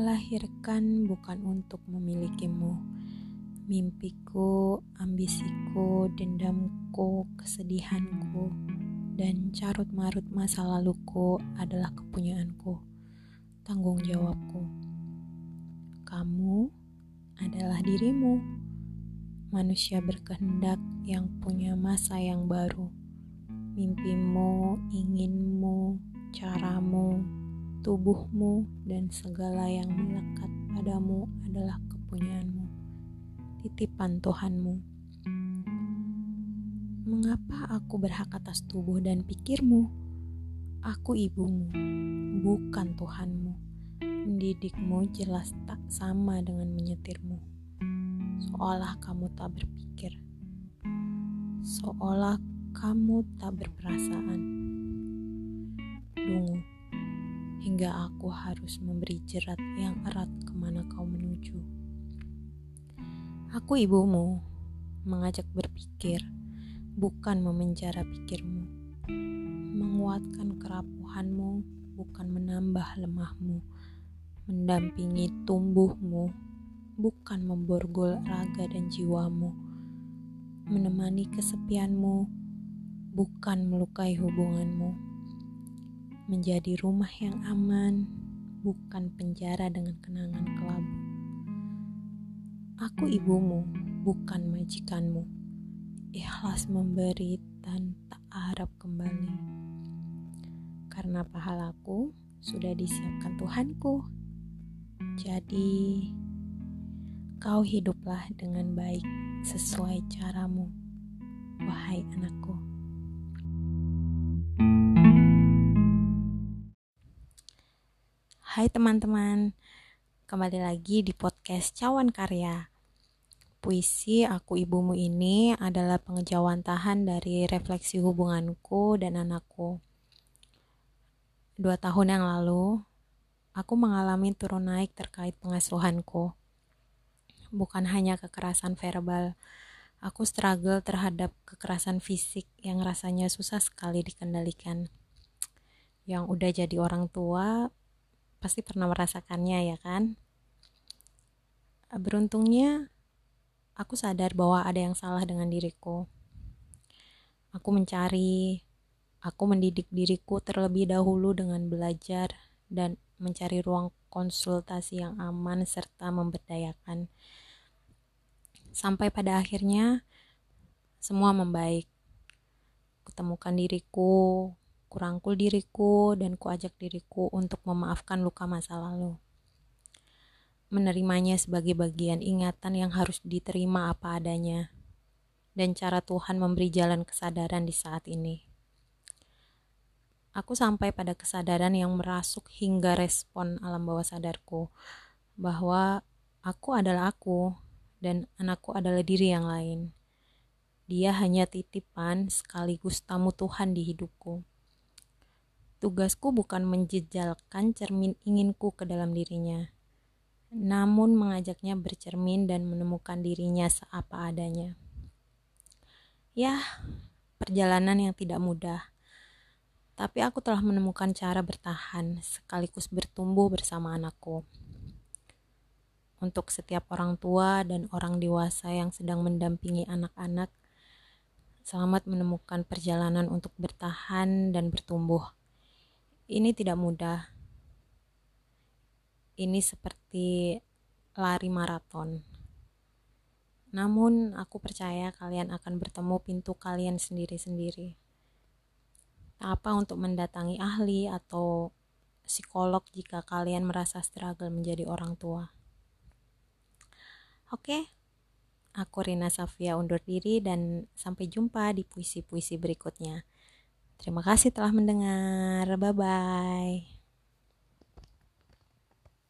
melahirkan bukan untuk memilikimu. Mimpiku, ambisiku, dendamku, kesedihanku, dan carut marut masa laluku adalah kepunyaanku, tanggung jawabku. Kamu adalah dirimu, manusia berkehendak yang punya masa yang baru. Mimpimu, inginmu, caramu, tubuhmu, dan segala yang melekat padamu adalah kepunyaanmu, titipan Tuhanmu. Mengapa aku berhak atas tubuh dan pikirmu? Aku ibumu, bukan Tuhanmu. Mendidikmu jelas tak sama dengan menyetirmu. Seolah kamu tak berpikir. Seolah kamu tak berperasaan. Dungu hingga aku harus memberi jerat yang erat ke mana kau menuju. Aku ibumu, mengajak berpikir, bukan memenjara pikirmu, menguatkan kerapuhanmu, bukan menambah lemahmu, mendampingi tumbuhmu, bukan memborgol raga dan jiwamu, menemani kesepianmu, bukan melukai hubunganmu menjadi rumah yang aman, bukan penjara dengan kenangan kelabu. Aku ibumu, bukan majikanmu. Ikhlas memberi dan tak harap kembali. Karena pahalaku sudah disiapkan Tuhanku. Jadi, kau hiduplah dengan baik sesuai caramu, wahai anakku. Hai teman-teman, kembali lagi di podcast Cawan Karya. Puisi Aku Ibumu ini adalah pengejawantahan dari refleksi hubunganku dan anakku. Dua tahun yang lalu, aku mengalami turun naik terkait pengasuhanku. Bukan hanya kekerasan verbal, aku struggle terhadap kekerasan fisik yang rasanya susah sekali dikendalikan. Yang udah jadi orang tua, pasti pernah merasakannya ya kan? Beruntungnya aku sadar bahwa ada yang salah dengan diriku. Aku mencari aku mendidik diriku terlebih dahulu dengan belajar dan mencari ruang konsultasi yang aman serta memberdayakan. Sampai pada akhirnya semua membaik. Kutemukan diriku kurangkul diriku dan kuajak diriku untuk memaafkan luka masa lalu. Menerimanya sebagai bagian ingatan yang harus diterima apa adanya, dan cara Tuhan memberi jalan kesadaran di saat ini. Aku sampai pada kesadaran yang merasuk hingga respon alam bawah sadarku bahwa aku adalah aku dan anakku adalah diri yang lain. Dia hanya titipan sekaligus tamu Tuhan di hidupku. Tugasku bukan menjejalkan cermin inginku ke dalam dirinya, namun mengajaknya bercermin dan menemukan dirinya seapa adanya. Ya, perjalanan yang tidak mudah, tapi aku telah menemukan cara bertahan sekaligus bertumbuh bersama anakku. Untuk setiap orang tua dan orang dewasa yang sedang mendampingi anak-anak, selamat menemukan perjalanan untuk bertahan dan bertumbuh ini tidak mudah. Ini seperti lari maraton. Namun, aku percaya kalian akan bertemu pintu kalian sendiri-sendiri. Apa untuk mendatangi ahli atau psikolog jika kalian merasa struggle menjadi orang tua. Oke, aku Rina Safia undur diri dan sampai jumpa di puisi-puisi berikutnya. Terima kasih telah mendengar. Bye bye.